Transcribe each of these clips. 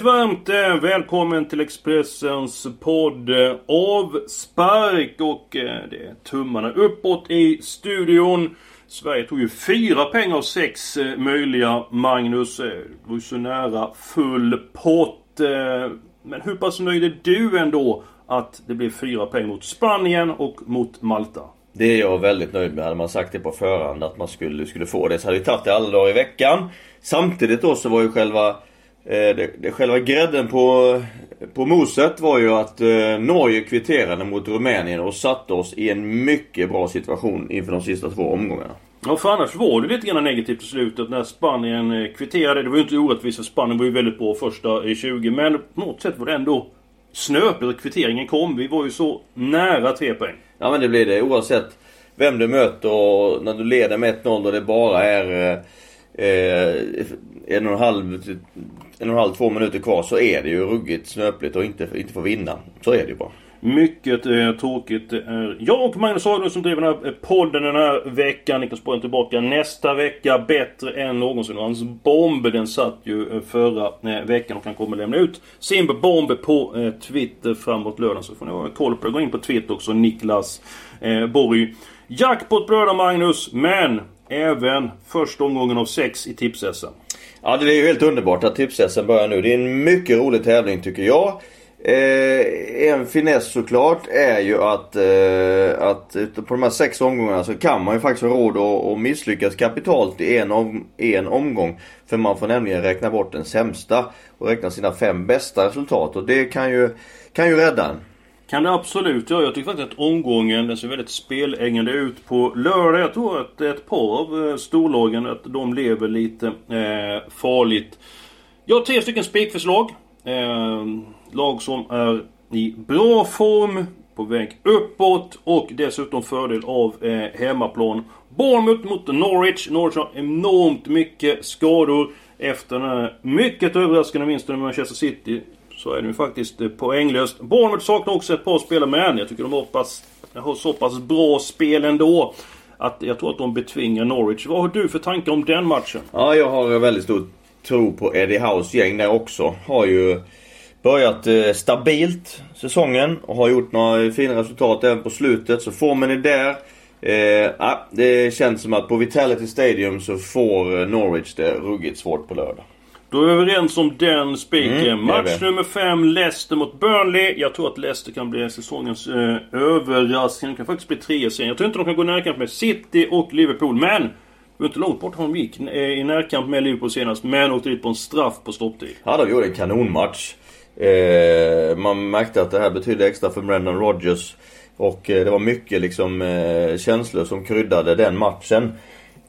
Hjärtligt varmt eh, välkommen till Expressens podd eh, Avspark och eh, det är tummarna uppåt i studion. Sverige tog ju fyra pengar av sex möjliga. Magnus, det var ju så nära full pott. Men hur pass nöjd är du ändå att det blev fyra pengar mot Spanien och mot Malta? Det är jag väldigt nöjd med. Hade man sagt det på förhand att man skulle, skulle få det så hade vi tagit det alla dagar i veckan. Samtidigt då så var ju själva det, det, själva grädden på, på moset var ju att eh, Norge kvitterade mot Rumänien och satte oss i en mycket bra situation inför de sista två omgångarna. Ja, för annars var det lite grann negativt i slutet när Spanien eh, kvitterade. Det var ju inte orättvist för Spanien var ju väldigt bra första i 20. Men på något sätt var det ändå snöpligt att kvitteringen kom. Vi var ju så nära tre poäng. Ja men det blir det oavsett vem du möter och när du leder med 1-0 och det bara är eh, Eh, en och en halv en och en halv, två minuter kvar så är det ju ruggigt snöpligt och inte, inte få vinna. Så är det ju bara. Mycket eh, tråkigt. Det är jag och Magnus Haglund som driver den här eh, podden den här veckan. Niklas Borg tillbaka nästa vecka. Bättre än någonsin. Och hans bomb den satt ju förra eh, veckan och han kommer lämna ut sin bomb på eh, Twitter framåt lördagen. Så får ni ha koll på det. Gå in på Twitter också. Niklas eh, Borg. Jackpot bröder Magnus. Men även första omgången av sex i tips -SM. Ja det är ju helt underbart att tips börjar nu. Det är en mycket rolig tävling tycker jag. Eh, en finess såklart är ju att, eh, att på de här sex omgångarna så kan man ju faktiskt ha råd att, att misslyckas kapitalt i en, om, en omgång. För man får nämligen räkna bort den sämsta och räkna sina fem bästa resultat. Och det kan ju, kan ju rädda en. Kan det absolut göra. Jag tycker faktiskt att omgången den ser väldigt spelängande ut på lördag. Jag tror att ett par av eh, storlagen att de lever lite eh, farligt. Jag har tre stycken spikförslag. Eh, lag som är i bra form, på väg uppåt och dessutom fördel av eh, hemmaplan. Bournemouth mot Norwich. Norwich har enormt mycket skador efter den här mycket överraskande vinsten med Manchester City så är det ju faktiskt eh, poänglöst. Bournemouth saknar också ett par spelare men jag tycker de har, pass, har så pass bra spel ändå. Att jag tror att de betvingar Norwich. Vad har du för tankar om den matchen? Ja, jag har väldigt stor tro på Eddie House gäng där också. Har ju börjat eh, stabilt säsongen och har gjort några fina resultat även på slutet. Så formen är där. Eh, det känns som att på Vitality Stadium så får eh, Norwich det ruggigt svårt på lördag. Då är vi överens om den spiken. Mm, Match nummer 5, Leicester mot Burnley. Jag tror att Leicester kan bli säsongens eh, överraskning. Det kan faktiskt bli trea sen. Jag tror inte de kan gå i närkamp med City och Liverpool. Men! Det var inte långt bort de gick eh, i närkamp med Liverpool senast. Men åkte dit på en straff på stopptid. Ja, de gjorde en kanonmatch. Eh, man märkte att det här betydde extra för Brendan Rodgers. Och eh, det var mycket liksom eh, känslor som kryddade den matchen.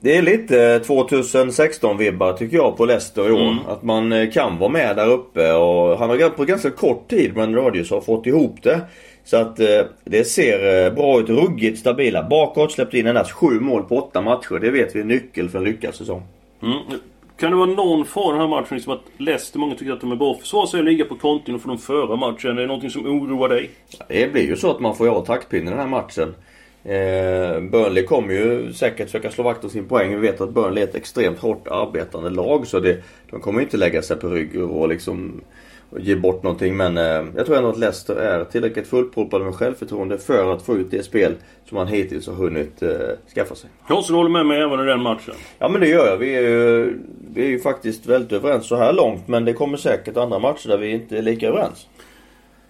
Det är lite 2016-vibbar tycker jag på Leicester i år. Mm. Att man eh, kan vara med där uppe och han har på ganska kort tid, men Radius har fått ihop det. Så att eh, det ser eh, bra ut. Ruggigt stabila. Bakåt släppt in endast sju mål på åtta matcher. Det vet vi är nyckel för en lyckad säsong. Mm. Kan det vara någon fara den här matchen? Liksom att Leicester, många tycker att de är bra försvar och ligga på kontin och få dem föra matchen. Är det någonting som oroar dig? Det blir ju så att man får göra taktpinnen den här matchen. Eh, Burnley kommer ju säkert försöka slå vakt om sin poäng. Vi vet att Burnley är ett extremt hårt arbetande lag. Så det, de kommer inte lägga sig på rygg och liksom ge bort någonting. Men eh, jag tror ändå att Leicester är tillräckligt fullproppade med självförtroende för att få ut det spel som man hittills har hunnit eh, skaffa sig. Du håller med mig även i den matchen? Ja men det gör jag. Vi är, ju, vi är ju faktiskt väldigt överens så här långt. Men det kommer säkert andra matcher där vi inte är lika överens.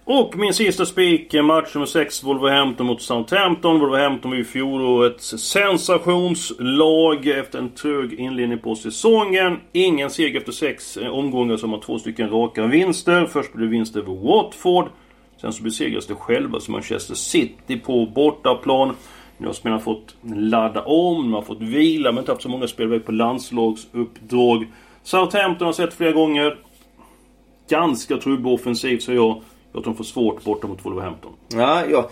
Och min sista spik, eh, match nummer 6, Wolverhampton mot Southampton. Wolverhampton var ju fjolårets sensationslag efter en trög inledning på säsongen. Ingen seger efter sex eh, omgångar som har två stycken raka vinster. Först blev det vinst över Watford. Sen så besegrades det själva som Manchester City på bortaplan. Nu har spelarna fått ladda om, de har fått vila, men inte haft så många spelare på landslagsuppdrag. Southampton har sett flera gånger. Ganska trubbig offensivt, så jag. Jag tror de får svårt borta mot Wolverhampton. Ja, ja.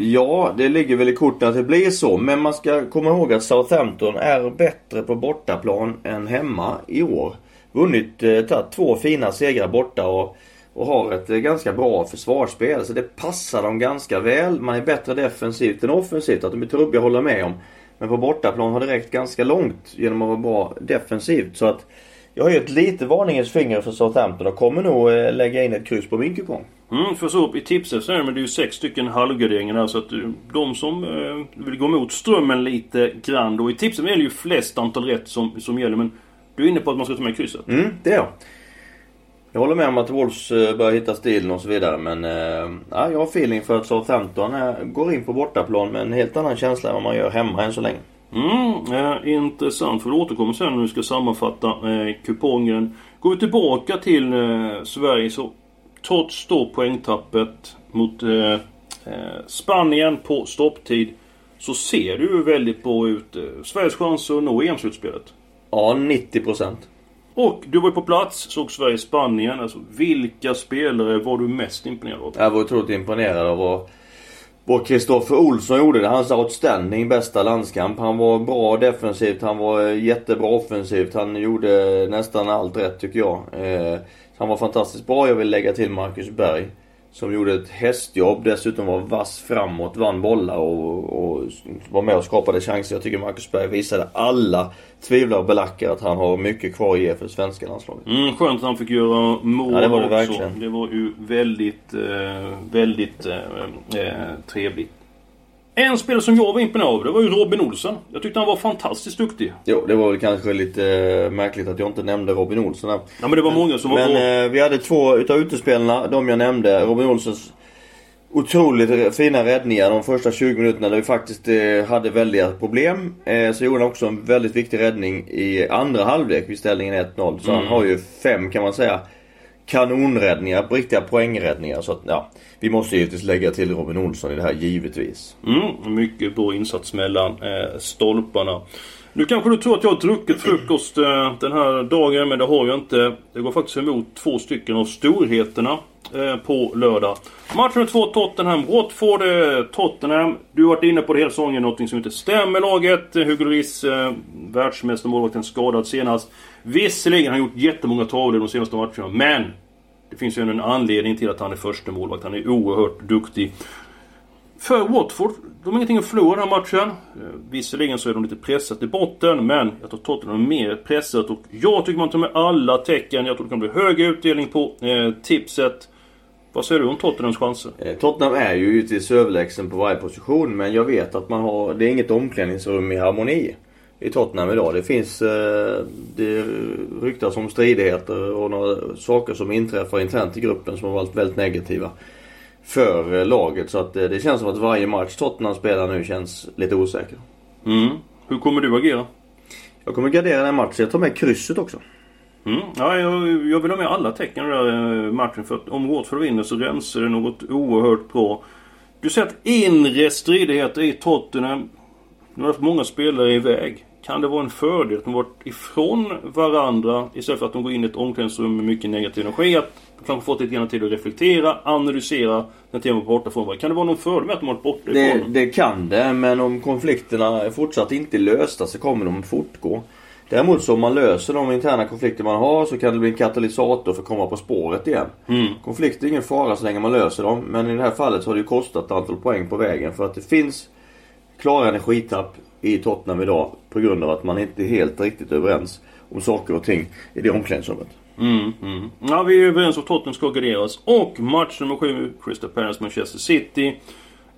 Ja, det ligger väl i korten att det blir så. Men man ska komma ihåg att Southampton är bättre på bortaplan än hemma i år. Vunnit, eh, tagit två fina segrar borta och, och har ett eh, ganska bra försvarsspel. Så det passar dem ganska väl. Man är bättre defensivt än offensivt. Att de är trubbiga håller med om. Men på bortaplan har det räckt ganska långt genom att vara bra defensivt. Så att jag har gett lite varningens finger för Southampton och kommer nog eh, lägga in ett kryss på min kupong. Mm, för så i tipset så är det, men det är ju sex stycken halvgarderingar där så att eh, de som eh, vill gå emot strömmen lite grann då. I tipset är det ju flest antal rätt som, som gäller men du är inne på att man ska ta med krysset. Mm, det är jag. Jag håller med om att Wolves eh, börjar hitta stilen och så vidare men eh, ja, jag har feeling för att Southampton eh, går in på bortaplan med en helt annan känsla än vad man gör hemma än så länge. Mm, eh, intressant. För du återkommer sen när vi ska sammanfatta eh, kupongen. Går vi tillbaka till eh, Sverige så trots då poängtappet mot eh, eh, Spanien på stopptid så ser det ju väldigt bra ut. Sveriges chanser att nå EM-slutspelet. Ja, 90 procent. Och du var ju på plats, såg Sverige-Spanien. Alltså, vilka spelare var du mest imponerad av? Jag var otroligt imponerad av vad vad Kristoffer Olsson gjorde det. Hans outstanding bästa landskamp. Han var bra defensivt, han var eh, jättebra offensivt. Han gjorde nästan allt rätt tycker jag. Eh, han var fantastiskt bra. Jag vill lägga till Marcus Berg. Som gjorde ett hästjobb. Dessutom var vass framåt, vann bollar och, och var med och skapade chanser. Jag tycker Marcus Berg visade alla tvivlare och belackare att han har mycket kvar att ge för svenska landslaget. Mm, skönt att han fick göra mål Ja, det var det också. verkligen. Det var ju väldigt, eh, väldigt eh, eh, trevligt. En spelare som jag var imponerad av, det var ju Robin Olsen. Jag tyckte han var fantastiskt duktig. Jo, det var väl kanske lite eh, märkligt att jag inte nämnde Robin Olsson här. Ja men det var många som var Men bra. eh, vi hade två utav utespelarna, de jag nämnde. Robin Olssons otroligt fina räddningar de första 20 minuterna där vi faktiskt eh, hade väldiga problem. Så gjorde han också en väldigt viktig räddning i andra halvlek vid ställningen 1-0. Så Mm. han har ju fem kan man säga kanonräddningar, riktiga poängräddningar. Så att, ja, vi måste givetvis lägga till Robin Olsson i det här, givetvis. Mm, mycket bra insats mellan eh, stolparna. Nu kanske du tror att jag har druckit frukost eh, den här dagen, men det har jag inte. Det går faktiskt emot två stycken av storheterna eh, på lördag. Match nummer 2 Tottenham, Watford, Tottenham. Du har varit inne på det hela säsongen, någonting som inte stämmer laget. Hugo Lloris, eh, världsmästarmålvakten, skadad senast. Visserligen har han gjort jättemånga tavlor de senaste matcherna, men det finns ju en anledning till att han är första målvakt. Han är oerhört duktig. För Watford, de har ingenting att förlora den här matchen. Eh, visserligen så är de lite pressat i botten, men jag tror Tottenham är mer pressat och jag tycker man tar med alla tecken. Jag tror det kan bli hög utdelning på eh, tipset. Vad säger du om Tottenhams chanser? Eh, Tottenham är ju givetvis överlägsen på varje position men jag vet att man har, det är inget omklädningsrum i harmoni i Tottenham idag. Det finns, eh, det ryktas om stridigheter och några saker som inträffar internt i gruppen som har varit väldigt negativa för eh, laget. Så att eh, det känns som att varje match Tottenham spelar nu känns lite osäker. Mm. Hur kommer du agera? Jag kommer gardera den matchen. Jag tar med krysset också. Mm. Ja, jag, jag vill ha med alla tecken i den där eh, matchen för att om Watford vinner så rensar det något oerhört bra. Du säger att inre stridigheter i Tottenham. Nu har haft många spelare iväg. Kan det vara en fördel att de varit ifrån varandra istället för att de går in i ett omklädningsrum med mycket negativ energi? Att de kanske fått lite grann tid att reflektera, analysera den tiden de var borta från varandra. Kan det vara någon fördel med att de varit borta Det, ifrån? det kan det, men om konflikterna fortsatt inte är lösta så kommer de fortgå. Däremot så om man löser de interna konflikter man har så kan det bli en katalysator för att komma på spåret igen. Mm. Konflikter är ingen fara så länge man löser dem. Men i det här fallet så har det ju kostat ett antal poäng på vägen för att det finns klara energitapp i Tottenham idag på grund av att man inte är helt riktigt överens om saker och ting i det omklädningsrummet. Mm, mm. Ja, vi är överens om att Tottenham ska garderas. Och match nummer 7, Crystal Palace Manchester City.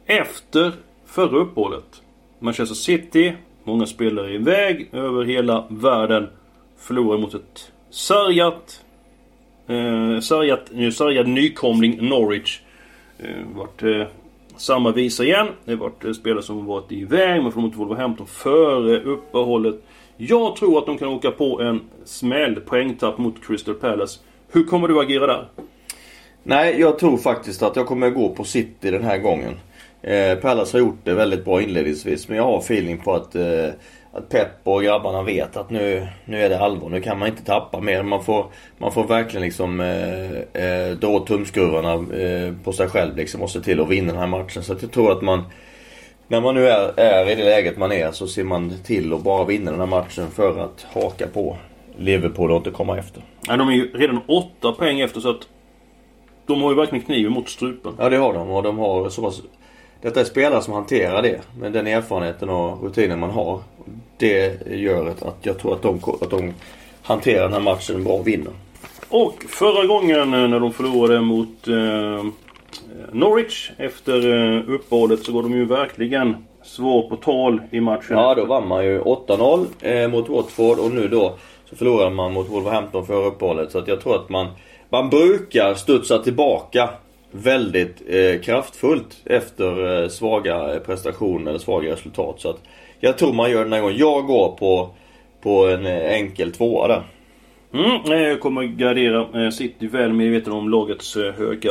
Efter förra uppehållet. Manchester City, många spelare iväg över hela världen. Förlorar mot ett sargat, eh, sargat, eh, sargad nykomling Norwich. Eh, vart eh, samma visa igen. Det eh, har varit spelare som varit iväg, men får inte Wolverhampton före uppehållet. Jag tror att de kan åka på en smäll, poängtapp mot Crystal Palace. Hur kommer du agera där? Nej, jag tror faktiskt att jag kommer gå på City den här gången. Eh, Palace har gjort det väldigt bra inledningsvis men jag har feeling på att, eh, att Pep och grabbarna vet att nu, nu är det allvar. Nu kan man inte tappa mer. Man får, man får verkligen liksom eh, eh, dra åt tumskruvarna eh, på sig själv liksom och se till att vinna den här matchen. Så att jag tror att man när man nu är, är i det läget man är så ser man till att bara vinna den här matchen för att haka på Liverpool och inte komma efter. Ja, de är ju redan åtta poäng efter så att de har ju verkligen kniven mot strupen. Ja det har de och de har så pass... Detta är spelare som hanterar det med den erfarenheten och rutinen man har. Det gör att jag tror att de, att de hanterar den här matchen bra och vinner. Och förra gången eh, när de förlorade mot eh, Norwich efter eh, uppehållet så går de ju verkligen svår på tal i matchen. Ja, då vann man ju 8-0 eh, mot Watford och nu då så förlorar man mot Wolverhampton före uppehållet. Så att jag tror att man, man brukar studsa tillbaka väldigt eh, kraftfullt efter eh, svaga prestationer eller svaga resultat. Så att jag tror man gör den här gången. Jag går på, på en eh, enkel tvåa där. Mm, eh, kommer gardera eh, City väl medveten om lagets eh, höga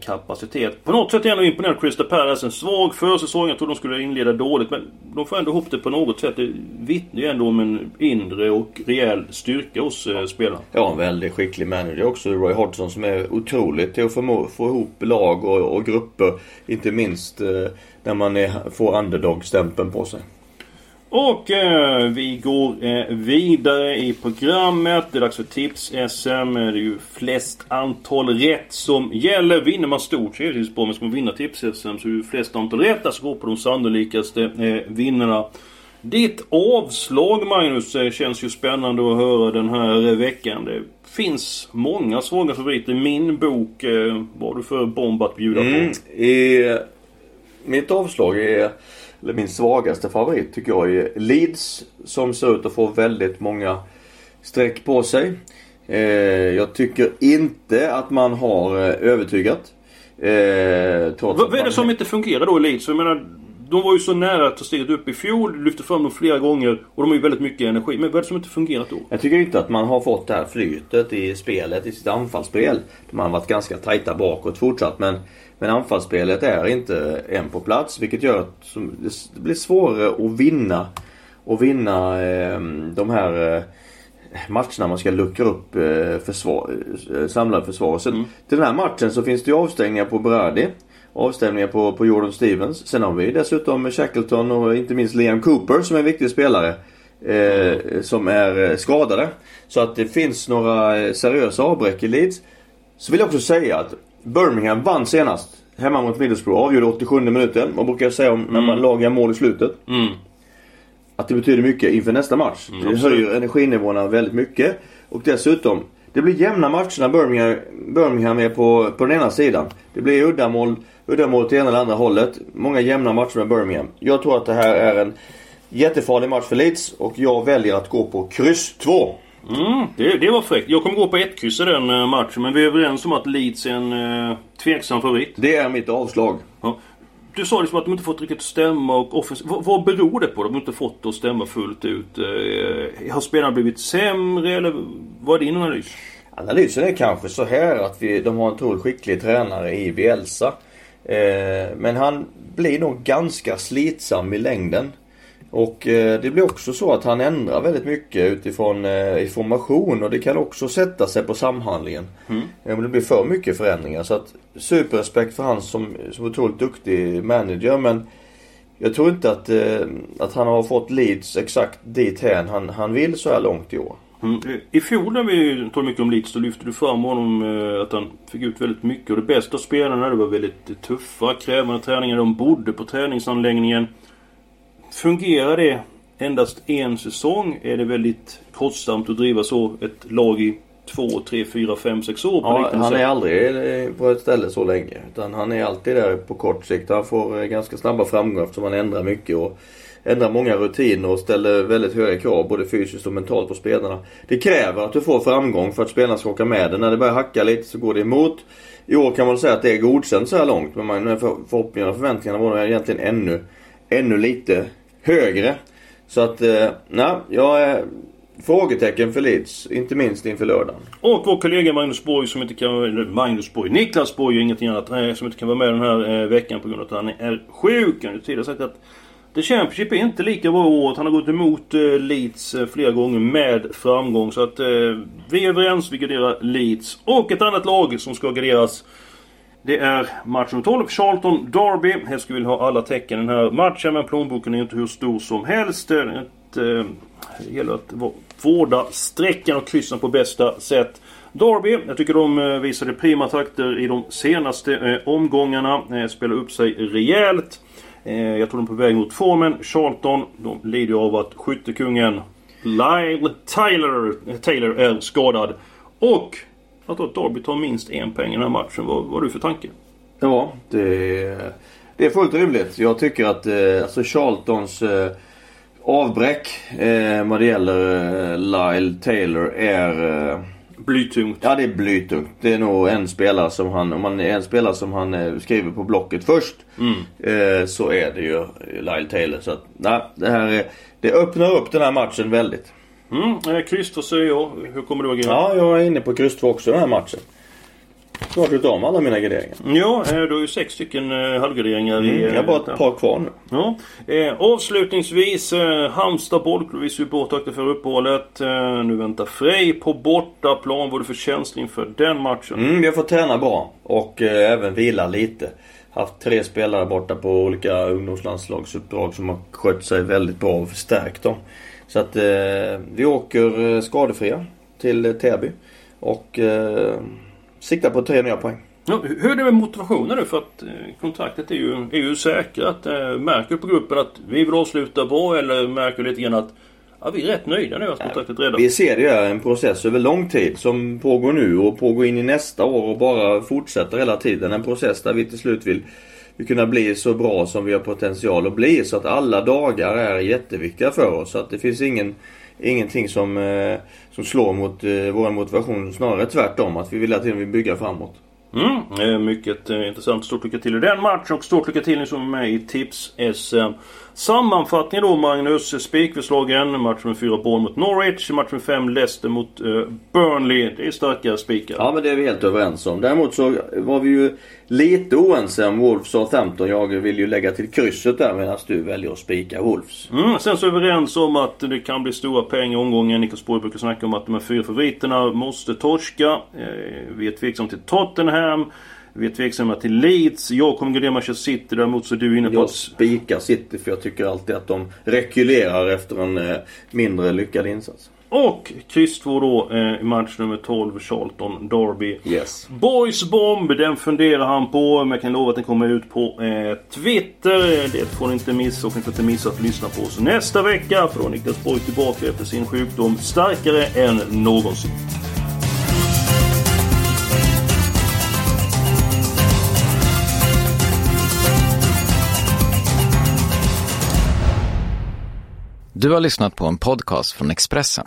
kapacitet. På något sätt är jag ändå imponerad Crystal Palace. En svag försäsong. Jag trodde de skulle inleda dåligt men de får ändå ihop det på något sätt. Det vittnar ju ändå om en inre och rejäl styrka hos spelarna. Ja, en väldigt skicklig manager också. Roy Hodgson som är otrolig till att få, få ihop lag och, och grupper. Inte minst när man är, får underdog-stämpeln på sig. Och eh, vi går eh, vidare i programmet. Det är dags för tips-SM. Det är ju flest antal rätt som gäller. Vinner man stort så är det ju bra. Men ska man vinna tips-SM så är det flest antal rätt. Alltså går på de sannolikaste eh, vinnarna. Ditt avslag Magnus eh, känns ju spännande att höra den här veckan. Det finns många svaga favoriter. Min bok, eh, vad har du för bomb att bjuda mm, på? I, mitt avslag är eller min svagaste favorit tycker jag är Leeds. Som ser ut att få väldigt många streck på sig. Eh, jag tycker inte att man har eh, övertygat. Eh, Vad är det som inte fungerar då i Leeds? Jag menar, de var ju så nära att ta steget upp i fjol, lyfte fram dem flera gånger och de har ju väldigt mycket energi. Men vad är det som inte fungerat då? Jag tycker inte att man har fått det här flytet i spelet, i sitt anfallsspel. Man har varit ganska tajta bakåt fortsatt men men anfallsspelet är inte än på plats vilket gör att det blir svårare att vinna och vinna eh, de här eh, matcherna man ska luckra upp eh, försvar, eh, samlade försvar. Så mm. Till den här matchen så finns det ju avstängningar på Brady. Avstängningar på, på Jordan Stevens. Sen har vi dessutom Shackleton och inte minst Liam Cooper som är en viktig spelare. Eh, som är eh, skadade. Så att det finns några eh, seriösa avbräck i Leeds. Så vill jag också säga att Birmingham vann senast. Hemma mot Middlesbrough. Avgjorde 87 minuten. Man brukar säga om när man mm. lagar mål i slutet. Mm. Att det betyder mycket inför nästa match. Mm, det höjer energinivåerna väldigt mycket. Och dessutom. Det blir jämna matcher när Birmingham, Birmingham är på, på den ena sidan. Det blir uddamål, uddamål till ena eller andra hållet. Många jämna matcher med Birmingham. Jag tror att det här är en jättefarlig match för Leeds. Och jag väljer att gå på kryss 2. Mm, det, det var fräckt. Jag kommer gå på ett kryss i den uh, matchen. Men vi är överens om att Leeds är en uh, tveksam favorit. Det är mitt avslag. Ja. Du sa liksom att de inte fått riktigt stämma och offens... vad, vad beror det på? De har inte fått det att stämma fullt ut. Uh, har spelarna blivit sämre eller vad är din analys? Analysen är kanske så här att vi, de har en otroligt skicklig tränare i Bielsa. Eh, men han blir nog ganska slitsam i längden. Och eh, det blir också så att han ändrar väldigt mycket utifrån eh, information och det kan också sätta sig på samhandlingen. Mm. Om det blir för mycket förändringar. Så att superrespekt för han som, som otroligt duktig manager men jag tror inte att, att han har fått Leeds exakt dit hän han, han vill så här långt i år. Mm. I fjol när vi talade mycket om Leeds så lyfte du fram honom att han fick ut väldigt mycket. Och det bästa spelarna det var väldigt tuffa, krävande träningar. De bodde på träningsanläggningen. Fungerar det endast en säsong är det väldigt kostsamt att driva så ett lag i två, tre, fyra, fem, sex år på ja, Han är aldrig eh, på ett ställe så länge. Utan han är alltid där på kort sikt. Han får eh, ganska snabba framgångar eftersom han ändrar mycket och ändrar många rutiner och ställer väldigt höga krav både fysiskt och mentalt på spelarna. Det kräver att du får framgång för att spelarna ska åka med dig. När det börjar hacka lite så går det emot. I år kan man säga att det är godkänt så här långt. Men förhoppningarna och förväntningarna var egentligen ännu, ännu lite högre. Så att, eh, nej, jag är frågetecken för Leeds. Inte minst inför lördagen. Och vår kollega Magnus Borg som inte kan... Magnus Borg. Niklas Borg och ingenting annat. Eh, som inte kan vara med den här eh, veckan på grund av att han är sjuk. Han har tidigare sagt att The Championship är inte lika bra i år. Han har gått emot eh, Leeds eh, flera gånger med framgång. Så att eh, vi är överens. Vi garderar Leeds. Och ett annat lag som ska garderas det är match nummer 12, Charlton Derby. Här skulle vi ha alla tecken i den här matchen men plånboken är inte hur stor som helst. Det, ett, eh, det gäller att vårda sträckan och kryssen på bästa sätt. Derby, jag tycker de eh, visade prima takter i de senaste eh, omgångarna. Eh, spelar upp sig rejält. Eh, jag tror de är på väg mot formen. Charlton, de lider ju av att skyttekungen Lyle Taylor, eh, Taylor är skadad. Och att då Derby tar minst en poäng i den här matchen. Vad vad har du för tanke? Ja, det, det är fullt rimligt. Jag tycker att eh, alltså Charltons eh, avbräck eh, vad det gäller eh, Lyle Taylor är eh, Blytungt. Ja det är blytungt. Det är nog en spelare som han, om man är en spelare som han eh, skriver på blocket först. Eh, så är det ju Lyle Taylor. Så att, nej, det här är, det öppnar upp den här matchen väldigt. Mm, eh, kryss jag. Hur kommer du agera? Ja, jag är inne på kryss två också den här matchen. Snart utav med alla mina garderingar. Ja, eh, du har ju sex stycken eh, halvgarderingar i... Mm, jag har eh, bara ett par kvar nu. Ja. Eh, avslutningsvis eh, Halmstad bollklubb. Vi ju bort för uppehållet. Eh, nu väntar Frej på bortaplan. Vad är du för känsla inför den matchen? Mm, vi har fått träna bra och eh, även vila lite. Haft tre spelare borta på olika ungdomslandslagsuppdrag som har skött sig väldigt bra och förstärkt dem. Så att eh, vi åker eh, skadefria till eh, Täby. Och eh, siktar på tre nya poäng. Ja, hur är det med motivationen nu? För att eh, kontraktet är ju, är ju säkrat. Eh, märker du på gruppen att vi vill avsluta bra eller märker du lite grann att ja, vi är rätt nöjda nu att kontraktet räddat? Vi ser det är en process över lång tid som pågår nu och pågår in i nästa år och bara fortsätter hela tiden. En process där vi till slut vill, vill kunna bli så bra som vi har potential att bli. Så att alla dagar är jätteviktiga för oss. Så att det finns ingen, ingenting som, eh, som slår mot eh, vår motivation. Snarare tvärtom. Att vi vill hela tiden bygga framåt. Mm, eh, mycket eh, intressant. Stort lycka till i den matchen och stort lycka till ni som är med i Tips-SM. Sammanfattning då Magnus. Spikförslagen. Match med 4 Bournemouth mot Norwich. Match med 5 Leicester mot eh, Burnley. Det är starka spikar. Ja men det är vi helt överens om. Däremot så var vi ju lite oense om Wolves och 15. Jag vill ju lägga till krysset där medan du väljer att spika Wolves. Mm, sen så är vi överens om att det kan bli stora pengar i omgången. Niklas Borg brukar snacka om att de här fyra favoriterna måste torska. Eh, vi är tveksamma till Tottenham. Vi är tveksamma till Leeds. Jag kommer gardera Manchester City. Däremot så är du inne på Jag att... spikar City för jag tycker alltid att de rekylerar efter en eh, mindre lyckad insats. Och kryss 2 då eh, i match nummer 12, Charlton Derby. Yes. Boys Bomb, den funderar han på. Men jag kan lova att den kommer ut på eh, Twitter. Det får ni inte missa och inte missa att lyssna på oss nästa vecka. För då är Niklas Borg tillbaka efter sin sjukdom starkare än någonsin. Du har lyssnat på en podcast från Expressen.